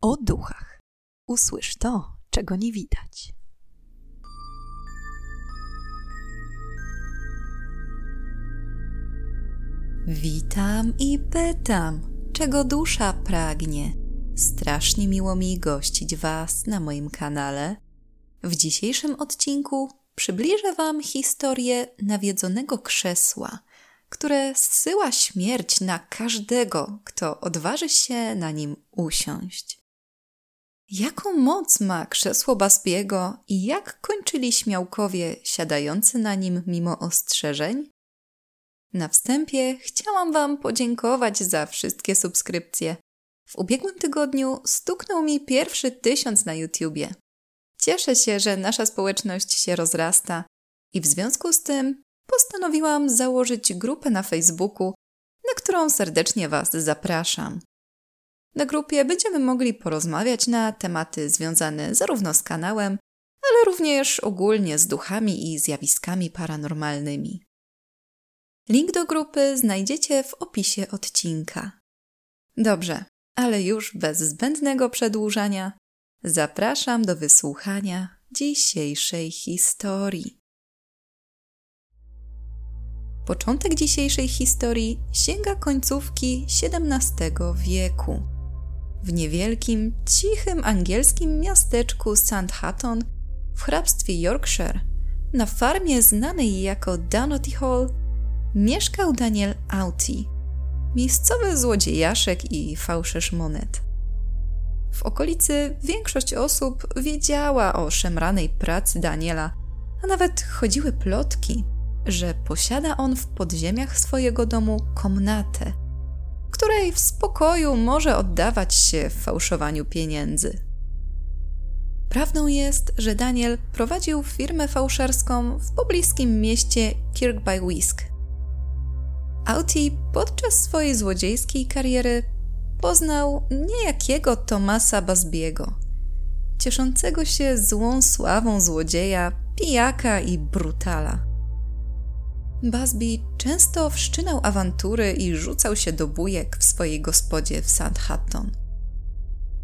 o duchach. Usłysz to, czego nie widać. Witam i pytam, czego dusza pragnie. Strasznie miło mi gościć Was na moim kanale. W dzisiejszym odcinku przybliżę Wam historię nawiedzonego krzesła, które zsyła śmierć na każdego, kto odważy się na nim usiąść. Jaką moc ma krzesło Baspiego i jak kończyli śmiałkowie siadający na nim mimo ostrzeżeń? Na wstępie chciałam Wam podziękować za wszystkie subskrypcje. W ubiegłym tygodniu stuknął mi pierwszy tysiąc na YouTubie. Cieszę się, że nasza społeczność się rozrasta i w związku z tym postanowiłam założyć grupę na Facebooku, na którą serdecznie Was zapraszam. Na grupie będziemy mogli porozmawiać na tematy związane zarówno z kanałem, ale również ogólnie z duchami i zjawiskami paranormalnymi. Link do grupy znajdziecie w opisie odcinka. Dobrze, ale już bez zbędnego przedłużania zapraszam do wysłuchania dzisiejszej historii. Początek dzisiejszej historii sięga końcówki XVII wieku. W niewielkim, cichym angielskim miasteczku St. Hatton w hrabstwie Yorkshire, na farmie znanej jako Dunotty Hall, mieszkał Daniel Auti, miejscowy złodziejaszek i fałszerz monet. W okolicy większość osób wiedziała o szemranej pracy Daniela, a nawet chodziły plotki, że posiada on w podziemiach swojego domu komnatę, której w spokoju może oddawać się fałszowaniu pieniędzy. Prawdą jest, że Daniel prowadził firmę fałszerską w pobliskim mieście Kirk by Wisk. Auti podczas swojej złodziejskiej kariery poznał niejakiego Tomasa Basbiego, cieszącego się złą sławą złodzieja, pijaka i brutala. Basby często wszczynał awantury i rzucał się do bujek w swojej gospodzie w St. Hatton.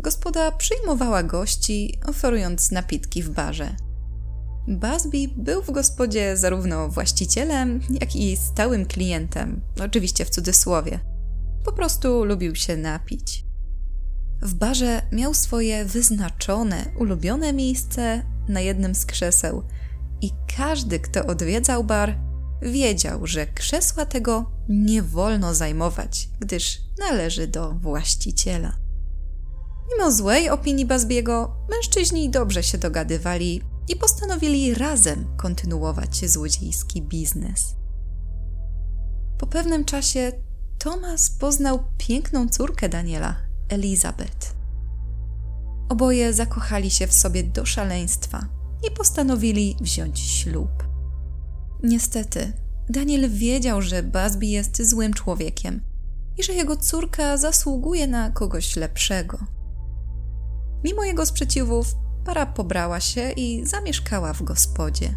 Gospoda przyjmowała gości, oferując napitki w barze. Basby był w gospodzie zarówno właścicielem, jak i stałym klientem, oczywiście w cudzysłowie. Po prostu lubił się napić. W barze miał swoje wyznaczone, ulubione miejsce na jednym z krzeseł i każdy, kto odwiedzał bar, wiedział, że krzesła tego nie wolno zajmować, gdyż należy do właściciela. Mimo złej opinii Bazbiego, mężczyźni dobrze się dogadywali i postanowili razem kontynuować złodziejski biznes. Po pewnym czasie Thomas poznał piękną córkę Daniela, Elizabeth. Oboje zakochali się w sobie do szaleństwa i postanowili wziąć ślub. Niestety, Daniel wiedział, że Basby jest złym człowiekiem i że jego córka zasługuje na kogoś lepszego. Mimo jego sprzeciwów, para pobrała się i zamieszkała w gospodzie.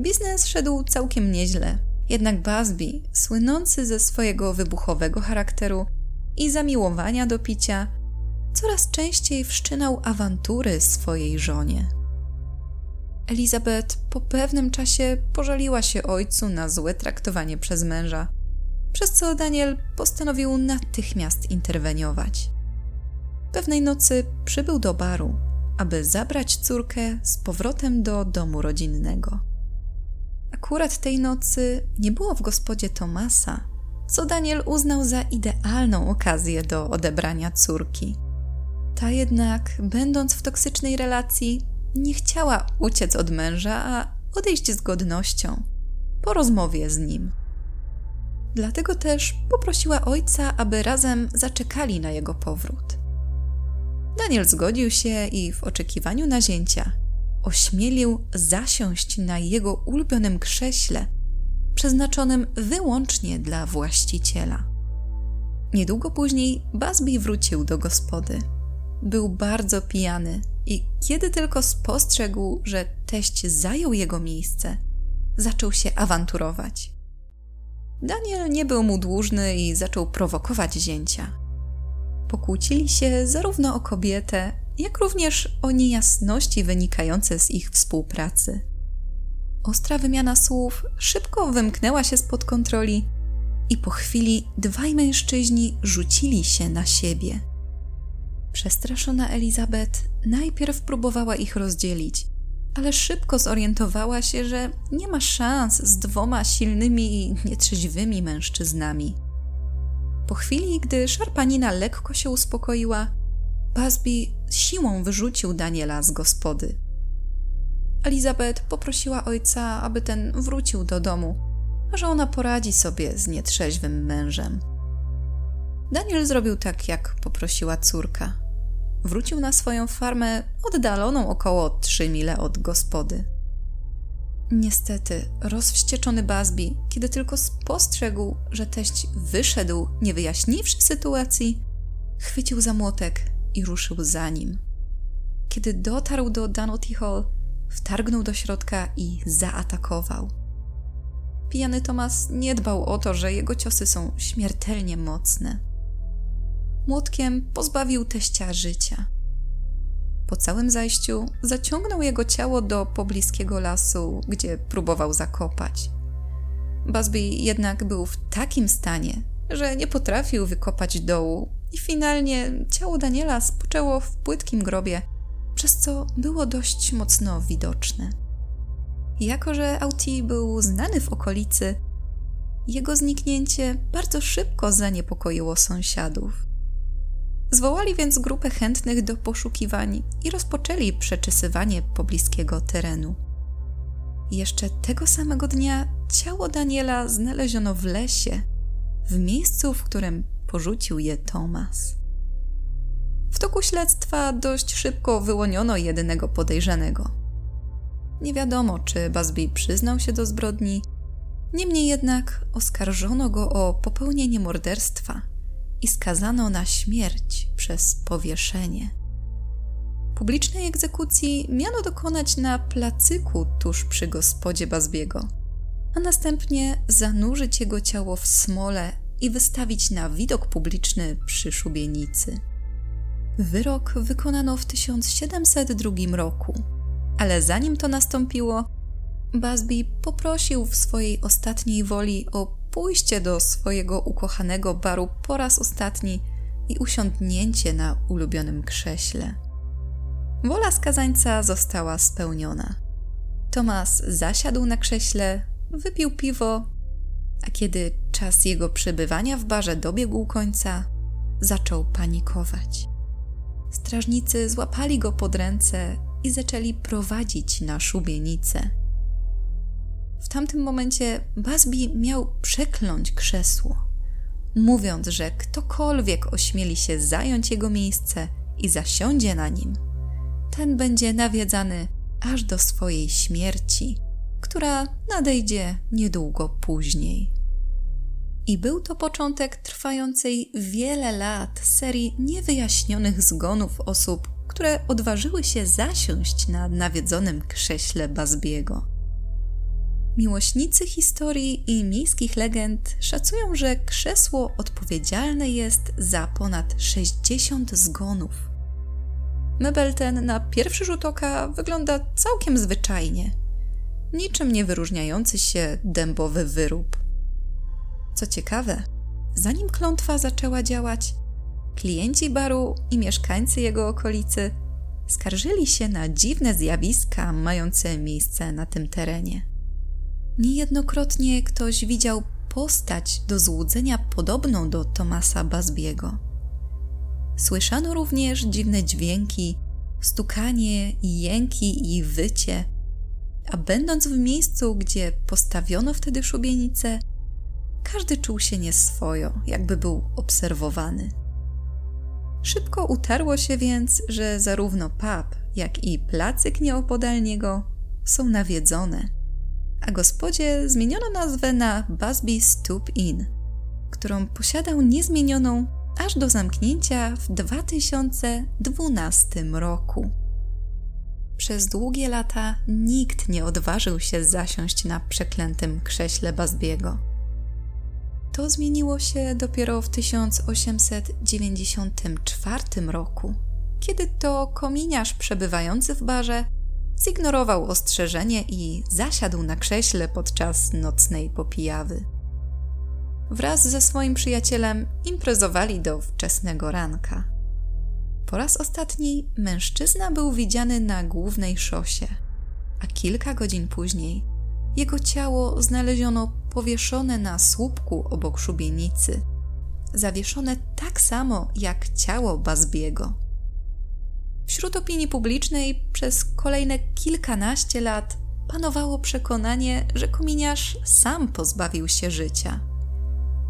Biznes szedł całkiem nieźle, jednak Basby, słynący ze swojego wybuchowego charakteru i zamiłowania do picia, coraz częściej wszczynał awantury swojej żonie. Elizabeth po pewnym czasie pożaliła się ojcu na złe traktowanie przez męża, przez co Daniel postanowił natychmiast interweniować. Pewnej nocy przybył do baru, aby zabrać córkę z powrotem do domu rodzinnego. Akurat tej nocy nie było w gospodzie Tomasa, co Daniel uznał za idealną okazję do odebrania córki. Ta jednak, będąc w toksycznej relacji, nie chciała uciec od męża, a odejść z godnością, po rozmowie z nim. Dlatego też poprosiła ojca, aby razem zaczekali na jego powrót. Daniel zgodził się i w oczekiwaniu nazięcia ośmielił zasiąść na jego ulubionym krześle, przeznaczonym wyłącznie dla właściciela. Niedługo później Basby wrócił do gospody. Był bardzo pijany i kiedy tylko spostrzegł, że teść zajął jego miejsce, zaczął się awanturować. Daniel nie był mu dłużny i zaczął prowokować zięcia. pokłócili się zarówno o kobietę, jak również o niejasności wynikające z ich współpracy. Ostra wymiana słów szybko wymknęła się spod kontroli i po chwili dwaj mężczyźni rzucili się na siebie. Przestraszona Elizabeth najpierw próbowała ich rozdzielić, ale szybko zorientowała się, że nie ma szans z dwoma silnymi i nietrzeźwymi mężczyznami. Po chwili, gdy szarpanina lekko się uspokoiła, Busby siłą wyrzucił Daniela z gospody. Elizabeth poprosiła ojca, aby ten wrócił do domu, a że ona poradzi sobie z nietrzeźwym mężem. Daniel zrobił tak, jak poprosiła córka. Wrócił na swoją farmę oddaloną około 3 mile od gospody. Niestety, rozwścieczony Busby, kiedy tylko spostrzegł, że teść wyszedł, nie wyjaśniwszy sytuacji, chwycił za młotek i ruszył za nim. Kiedy dotarł do Dunotty Hall, wtargnął do środka i zaatakował. Pijany Thomas nie dbał o to, że jego ciosy są śmiertelnie mocne. Młotkiem pozbawił teścia życia. Po całym zajściu zaciągnął jego ciało do pobliskiego lasu, gdzie próbował zakopać. Busby jednak był w takim stanie, że nie potrafił wykopać dołu i finalnie ciało Daniela spoczęło w płytkim grobie, przez co było dość mocno widoczne. Jako, że Auti był znany w okolicy, jego zniknięcie bardzo szybko zaniepokoiło sąsiadów. Zwołali więc grupę chętnych do poszukiwań i rozpoczęli przeczesywanie pobliskiego terenu. Jeszcze tego samego dnia ciało Daniela znaleziono w lesie, w miejscu, w którym porzucił je Tomas. W toku śledztwa dość szybko wyłoniono jedynego podejrzanego. Nie wiadomo, czy Busby przyznał się do zbrodni, niemniej jednak oskarżono go o popełnienie morderstwa i skazano na śmierć przez powieszenie. Publicznej egzekucji miano dokonać na placyku tuż przy gospodzie Bazbiego, a następnie zanurzyć jego ciało w smole i wystawić na widok publiczny przy szubienicy. Wyrok wykonano w 1702 roku, ale zanim to nastąpiło, Busby poprosił w swojej ostatniej woli o pójście do swojego ukochanego baru po raz ostatni i usiądnięcie na ulubionym krześle. Wola skazańca została spełniona. Tomas zasiadł na krześle, wypił piwo, a kiedy czas jego przebywania w barze dobiegł końca, zaczął panikować. Strażnicy złapali go pod ręce i zaczęli prowadzić na szubienicę. W tamtym momencie Busby miał przekląć krzesło, mówiąc, że ktokolwiek ośmieli się zająć jego miejsce i zasiądzie na nim, ten będzie nawiedzany aż do swojej śmierci, która nadejdzie niedługo później. I był to początek trwającej wiele lat serii niewyjaśnionych zgonów osób, które odważyły się zasiąść na nawiedzonym krześle Bazbiego. Miłośnicy historii i miejskich legend szacują, że krzesło odpowiedzialne jest za ponad 60 zgonów. Mebel ten na pierwszy rzut oka wygląda całkiem zwyczajnie, niczym nie wyróżniający się dębowy wyrób. Co ciekawe, zanim klątwa zaczęła działać, klienci baru i mieszkańcy jego okolicy skarżyli się na dziwne zjawiska mające miejsce na tym terenie. Niejednokrotnie ktoś widział postać do złudzenia podobną do Tomasa Bazbiego. Słyszano również dziwne dźwięki, stukanie, jęki i wycie, a będąc w miejscu, gdzie postawiono wtedy szubienicę, każdy czuł się nieswojo, jakby był obserwowany. Szybko utarło się więc, że zarówno pub, jak i placyk nieopodal niego są nawiedzone, a gospodzie zmieniono nazwę na Busby Stoop Inn, którą posiadał niezmienioną aż do zamknięcia w 2012 roku. Przez długie lata nikt nie odważył się zasiąść na przeklętym krześle Bazbiego. to zmieniło się dopiero w 1894 roku, kiedy to kominiarz przebywający w barze zignorował ostrzeżenie i zasiadł na krześle podczas nocnej popijawy. Wraz ze swoim przyjacielem imprezowali do wczesnego ranka. Po raz ostatni mężczyzna był widziany na głównej szosie, a kilka godzin później jego ciało znaleziono powieszone na słupku obok szubienicy, zawieszone tak samo jak ciało Bazbiego. Wśród opinii publicznej przez kolejne kilkanaście lat panowało przekonanie, że kominiarz sam pozbawił się życia.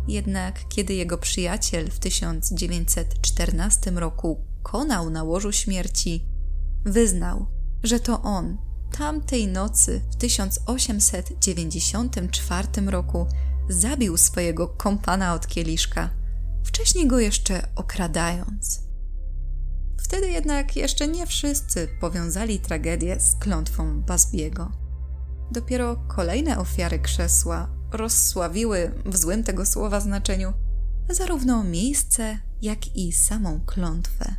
Jednak kiedy jego przyjaciel w 1914 roku konał na łożu śmierci, wyznał, że to on tamtej nocy w 1894 roku zabił swojego kompana od kieliszka, wcześniej go jeszcze okradając. Wtedy jednak jeszcze nie wszyscy powiązali tragedię z klątwą Basbiego. Dopiero kolejne ofiary krzesła rozsławiły w złym tego słowa znaczeniu zarówno miejsce, jak i samą klątwę.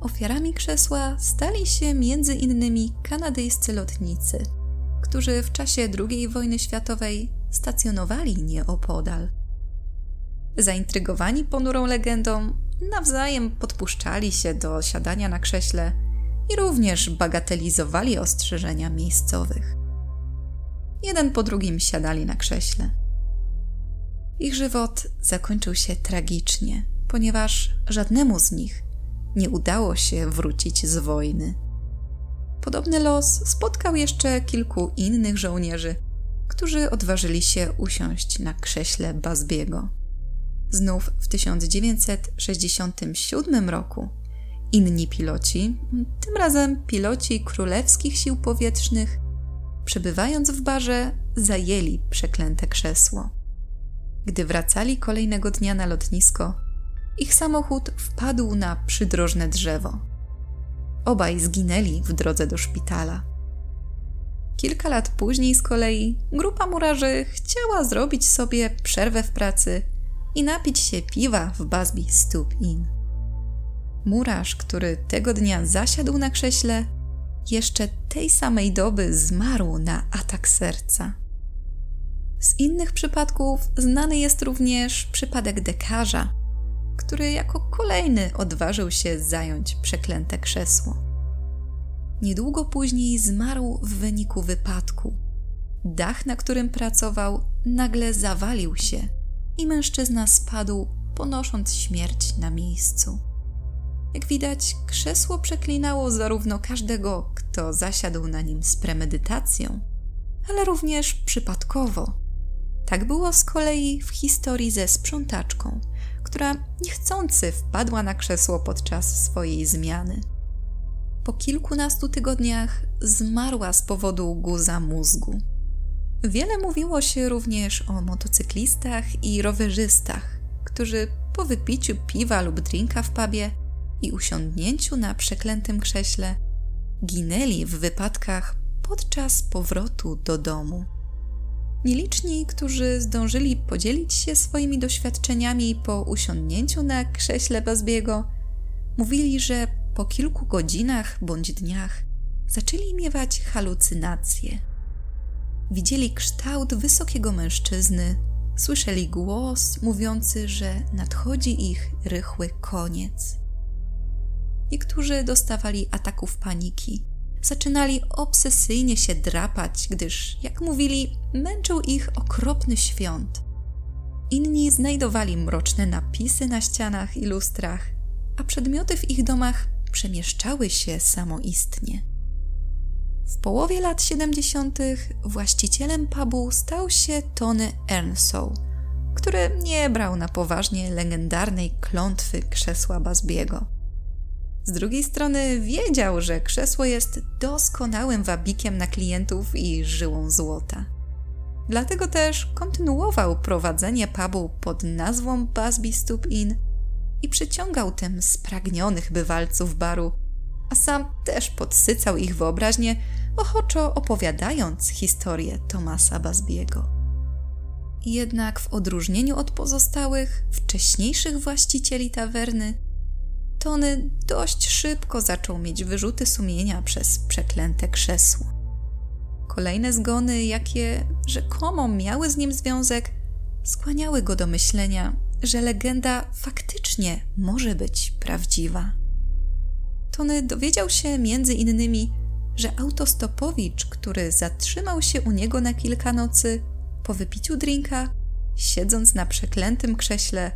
Ofiarami krzesła stali się między innymi kanadyjscy lotnicy, którzy w czasie II wojny światowej stacjonowali nieopodal. Zaintrygowani ponurą legendą, nawzajem podpuszczali się do siadania na krześle i również bagatelizowali ostrzeżenia miejscowych. Jeden po drugim siadali na krześle. Ich żywot zakończył się tragicznie, ponieważ żadnemu z nich nie udało się wrócić z wojny. Podobny los spotkał jeszcze kilku innych żołnierzy, którzy odważyli się usiąść na krześle Bazbiego. Znów w 1967 roku inni piloci, tym razem piloci królewskich sił powietrznych, przebywając w barze, zajęli przeklęte krzesło. Gdy wracali kolejnego dnia na lotnisko, ich samochód wpadł na przydrożne drzewo. Obaj zginęli w drodze do szpitala. Kilka lat później z kolei grupa murarzy chciała zrobić sobie przerwę w pracy i napić się piwa w Busby Stoop Inn. Murarz, który tego dnia zasiadł na krześle, jeszcze tej samej doby zmarł na atak serca. Z innych przypadków znany jest również przypadek dekarza, który jako kolejny odważył się zająć przeklęte krzesło. Niedługo później zmarł w wyniku wypadku. Dach, na którym pracował, nagle zawalił się i mężczyzna spadł, ponosząc śmierć na miejscu. Jak widać, krzesło przeklinało zarówno każdego, kto zasiadł na nim z premedytacją, ale również przypadkowo. Tak było z kolei w historii ze sprzątaczką, która niechcący wpadła na krzesło podczas swojej zmiany. Po kilkunastu tygodniach zmarła z powodu guza mózgu. Wiele mówiło się również o motocyklistach i rowerzystach, którzy po wypiciu piwa lub drinka w pubie i usiądnięciu na przeklętym krześle ginęli w wypadkach podczas powrotu do domu. Nieliczni, którzy zdążyli podzielić się swoimi doświadczeniami po usiądnięciu na krześle Bazbiego, mówili, że po kilku godzinach bądź dniach zaczęli miewać halucynacje. Widzieli kształt wysokiego mężczyzny, słyszeli głos mówiący, że nadchodzi ich rychły koniec. Niektórzy dostawali ataków paniki zaczynali obsesyjnie się drapać, gdyż, jak mówili, męczył ich okropny świąt. Inni znajdowali mroczne napisy na ścianach i lustrach, a przedmioty w ich domach przemieszczały się samoistnie. W połowie lat 70. właścicielem pubu stał się Tony Earnshaw, który nie brał na poważnie legendarnej klątwy krzesła Bazbiego. Z drugiej strony wiedział, że krzesło jest doskonałym wabikiem na klientów i żyłą złota. Dlatego też kontynuował prowadzenie pubu pod nazwą Busby Stoop Inn i przyciągał tym spragnionych bywalców baru, a sam też podsycał ich wyobraźnię, ochoczo opowiadając historię Tomasa Busby'ego. jednak w odróżnieniu od pozostałych, wcześniejszych właścicieli tawerny, Tony dość szybko zaczął mieć wyrzuty sumienia przez przeklęte krzesło. Kolejne zgony, jakie rzekomo miały z nim związek, skłaniały go do myślenia, że legenda faktycznie może być prawdziwa. Tony dowiedział się między innymi, że autostopowicz, który zatrzymał się u niego na kilka nocy, po wypiciu drinka, siedząc na przeklętym krześle,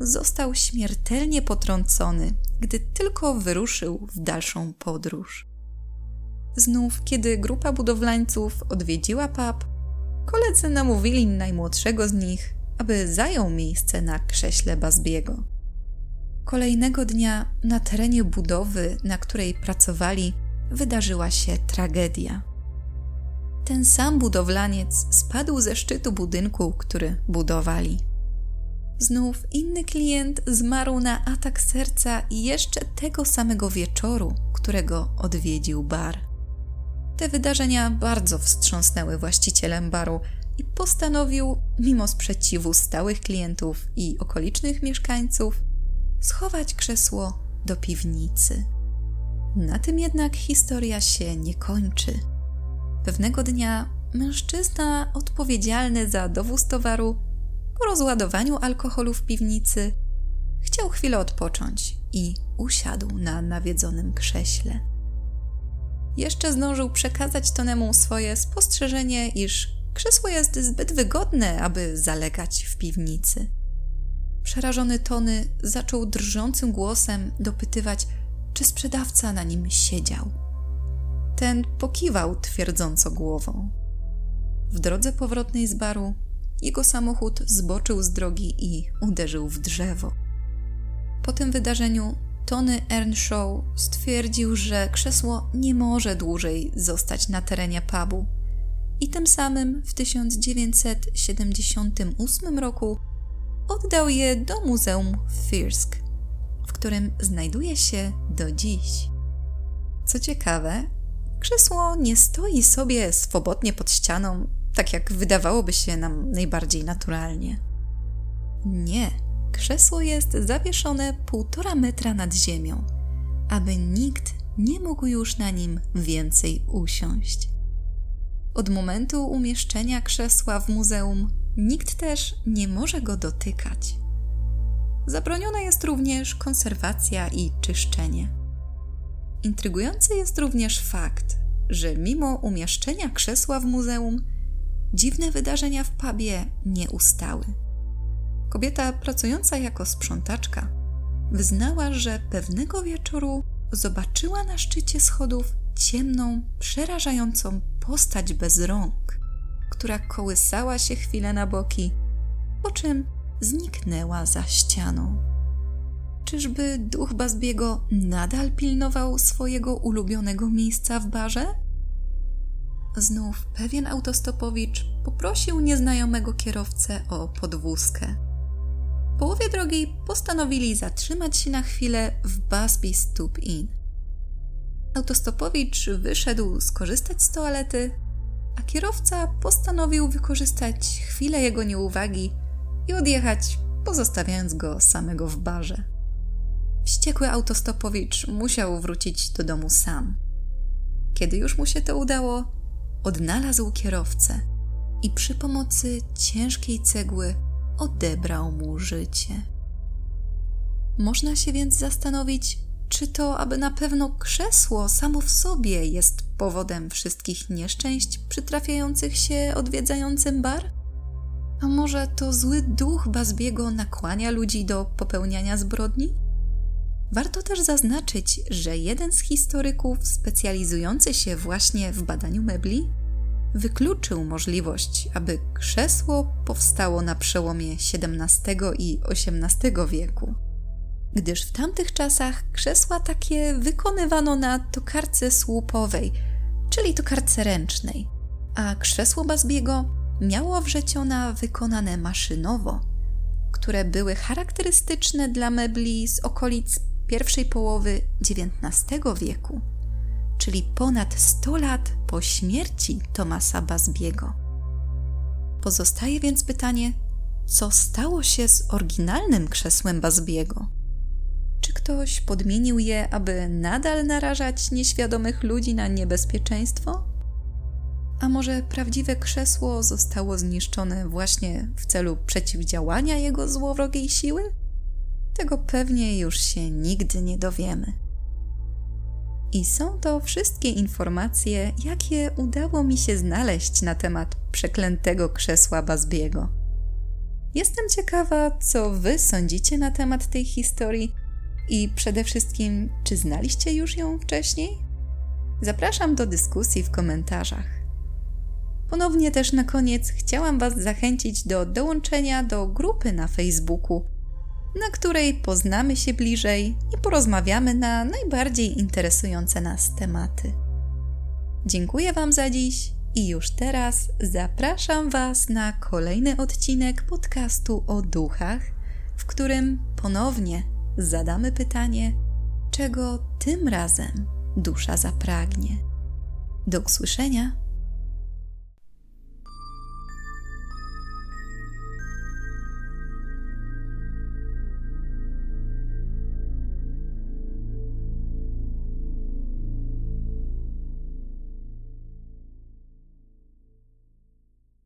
został śmiertelnie potrącony, gdy tylko wyruszył w dalszą podróż. Znów, kiedy grupa budowlańców odwiedziła pub, koledzy namówili najmłodszego z nich, aby zajął miejsce na krześle Bazbiego. Kolejnego dnia na terenie budowy, na której pracowali, wydarzyła się tragedia. Ten sam budowlaniec spadł ze szczytu budynku, który budowali. Znów inny klient zmarł na atak serca jeszcze tego samego wieczoru, którego odwiedził bar. Te wydarzenia bardzo wstrząsnęły właścicielem baru i postanowił, mimo sprzeciwu stałych klientów i okolicznych mieszkańców, schować krzesło do piwnicy. Na tym jednak historia się nie kończy. Pewnego dnia mężczyzna odpowiedzialny za dowóz towaru po rozładowaniu alkoholu w piwnicy chciał chwilę odpocząć i usiadł na nawiedzonym krześle. Jeszcze zdążył przekazać Tonemu swoje spostrzeżenie, iż krzesło jest zbyt wygodne, aby zalegać w piwnicy. Przerażony Tony zaczął drżącym głosem dopytywać, czy sprzedawca na nim siedział. Ten pokiwał twierdząco głową. W drodze powrotnej z baru jego samochód zboczył z drogi i uderzył w drzewo. Po tym wydarzeniu Tony Earnshaw stwierdził, że krzesło nie może dłużej zostać na terenie pubu i tym samym w 1978 roku oddał je do Muzeum Firsk, w którym znajduje się do dziś. Co ciekawe, krzesło nie stoi sobie swobodnie pod ścianą, tak jak wydawałoby się nam najbardziej naturalnie. Nie, krzesło jest zawieszone półtora metra nad ziemią, aby nikt nie mógł już na nim więcej usiąść. Od momentu umieszczenia krzesła w muzeum nikt też nie może go dotykać. Zabroniona jest również konserwacja i czyszczenie. Intrygujący jest również fakt, że mimo umieszczenia krzesła w muzeum, dziwne wydarzenia w pubie nie ustały. Kobieta pracująca jako sprzątaczka wyznała, że pewnego wieczoru zobaczyła na szczycie schodów ciemną, przerażającą postać bez rąk, która kołysała się chwilę na boki, po czym zniknęła za ścianą. Czyżby duch Bazbiego nadal pilnował swojego ulubionego miejsca w barze? Znów pewien autostopowicz poprosił nieznajomego kierowcę o podwózkę. W połowie drogi postanowili zatrzymać się na chwilę w Busby Stoop Inn. Autostopowicz wyszedł skorzystać z toalety, a kierowca postanowił wykorzystać chwilę jego nieuwagi i odjechać, pozostawiając go samego w barze. Wściekły autostopowicz musiał wrócić do domu sam. Kiedy już mu się to udało, odnalazł kierowcę i przy pomocy ciężkiej cegły odebrał mu życie. Można się więc zastanowić, czy to aby na pewno krzesło samo w sobie jest powodem wszystkich nieszczęść przytrafiających się odwiedzającym bar? A może to zły duch Bazbiego nakłania ludzi do popełniania zbrodni? Warto też zaznaczyć, że jeden z historyków specjalizujący się właśnie w badaniu mebli wykluczył możliwość, aby krzesło powstało na przełomie XVII i XVIII wieku, gdyż w tamtych czasach krzesła takie wykonywano na tokarce słupowej, czyli tokarce ręcznej, a krzesło Bazbiego miało wrzeciona wykonane maszynowo, które były charakterystyczne dla mebli z okolic pierwszej połowy XIX wieku, czyli ponad 100 lat po śmierci Tomasa Bazbiego. Pozostaje więc pytanie, co stało się z oryginalnym krzesłem Bazbiego? Czy ktoś podmienił je, aby nadal narażać nieświadomych ludzi na niebezpieczeństwo? A może prawdziwe krzesło zostało zniszczone właśnie w celu przeciwdziałania jego złowrogiej siły? Tego pewnie już się nigdy nie dowiemy. I są to wszystkie informacje, jakie udało mi się znaleźć na temat przeklętego krzesła Bazbiego. Jestem ciekawa, co Wy sądzicie na temat tej historii i przede wszystkim, czy znaliście już ją wcześniej? Zapraszam do dyskusji w komentarzach. Ponownie też na koniec chciałam Was zachęcić do dołączenia do grupy na Facebooku, na której poznamy się bliżej i porozmawiamy na najbardziej interesujące nas tematy. Dziękuję Wam za dziś i już teraz zapraszam Was na kolejny odcinek podcastu o duchach, w którym ponownie zadamy pytanie, czego tym razem dusza zapragnie. Do usłyszenia